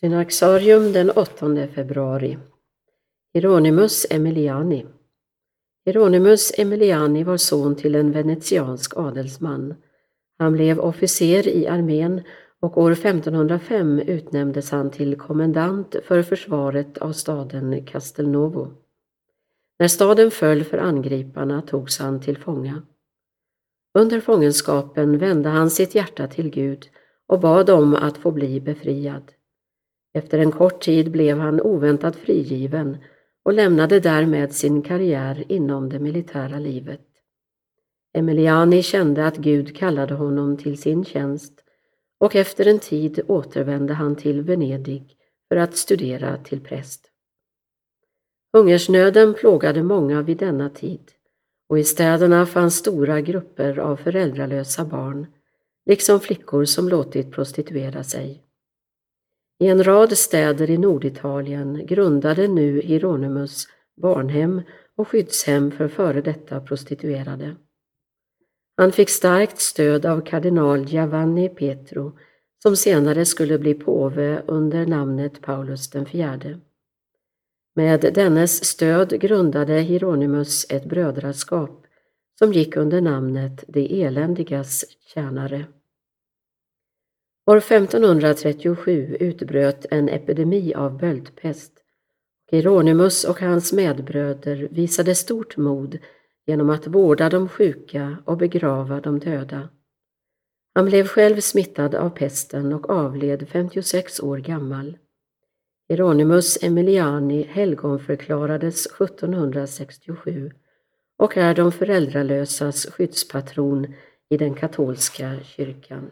Synaxarium den 8 februari. Hieronymus Emiliani. Hieronymus Emiliani var son till en venetiansk adelsman. Han blev officer i armén och år 1505 utnämndes han till kommendant för försvaret av staden Castelnovo. När staden föll för angriparna togs han till fånga. Under fångenskapen vände han sitt hjärta till Gud och bad om att få bli befriad. Efter en kort tid blev han oväntat frigiven och lämnade därmed sin karriär inom det militära livet. Emiliani kände att Gud kallade honom till sin tjänst och efter en tid återvände han till Venedig för att studera till präst. Hungersnöden plågade många vid denna tid och i städerna fanns stora grupper av föräldralösa barn, liksom flickor som låtit prostituera sig. I en rad städer i Norditalien grundade nu Hieronymus barnhem och skyddshem för före detta prostituerade. Han fick starkt stöd av kardinal Giovanni Petro som senare skulle bli påve under namnet Paulus den fjärde. Med dennes stöd grundade Hieronymus ett brödraskap som gick under namnet De eländigas tjänare. År 1537 utbröt en epidemi av böldpest. Hieronymus och hans medbröder visade stort mod genom att vårda de sjuka och begrava de döda. Han blev själv smittad av pesten och avled 56 år gammal. Hieronymus Emiliani helgonförklarades 1767 och är de föräldralösas skyddspatron i den katolska kyrkan.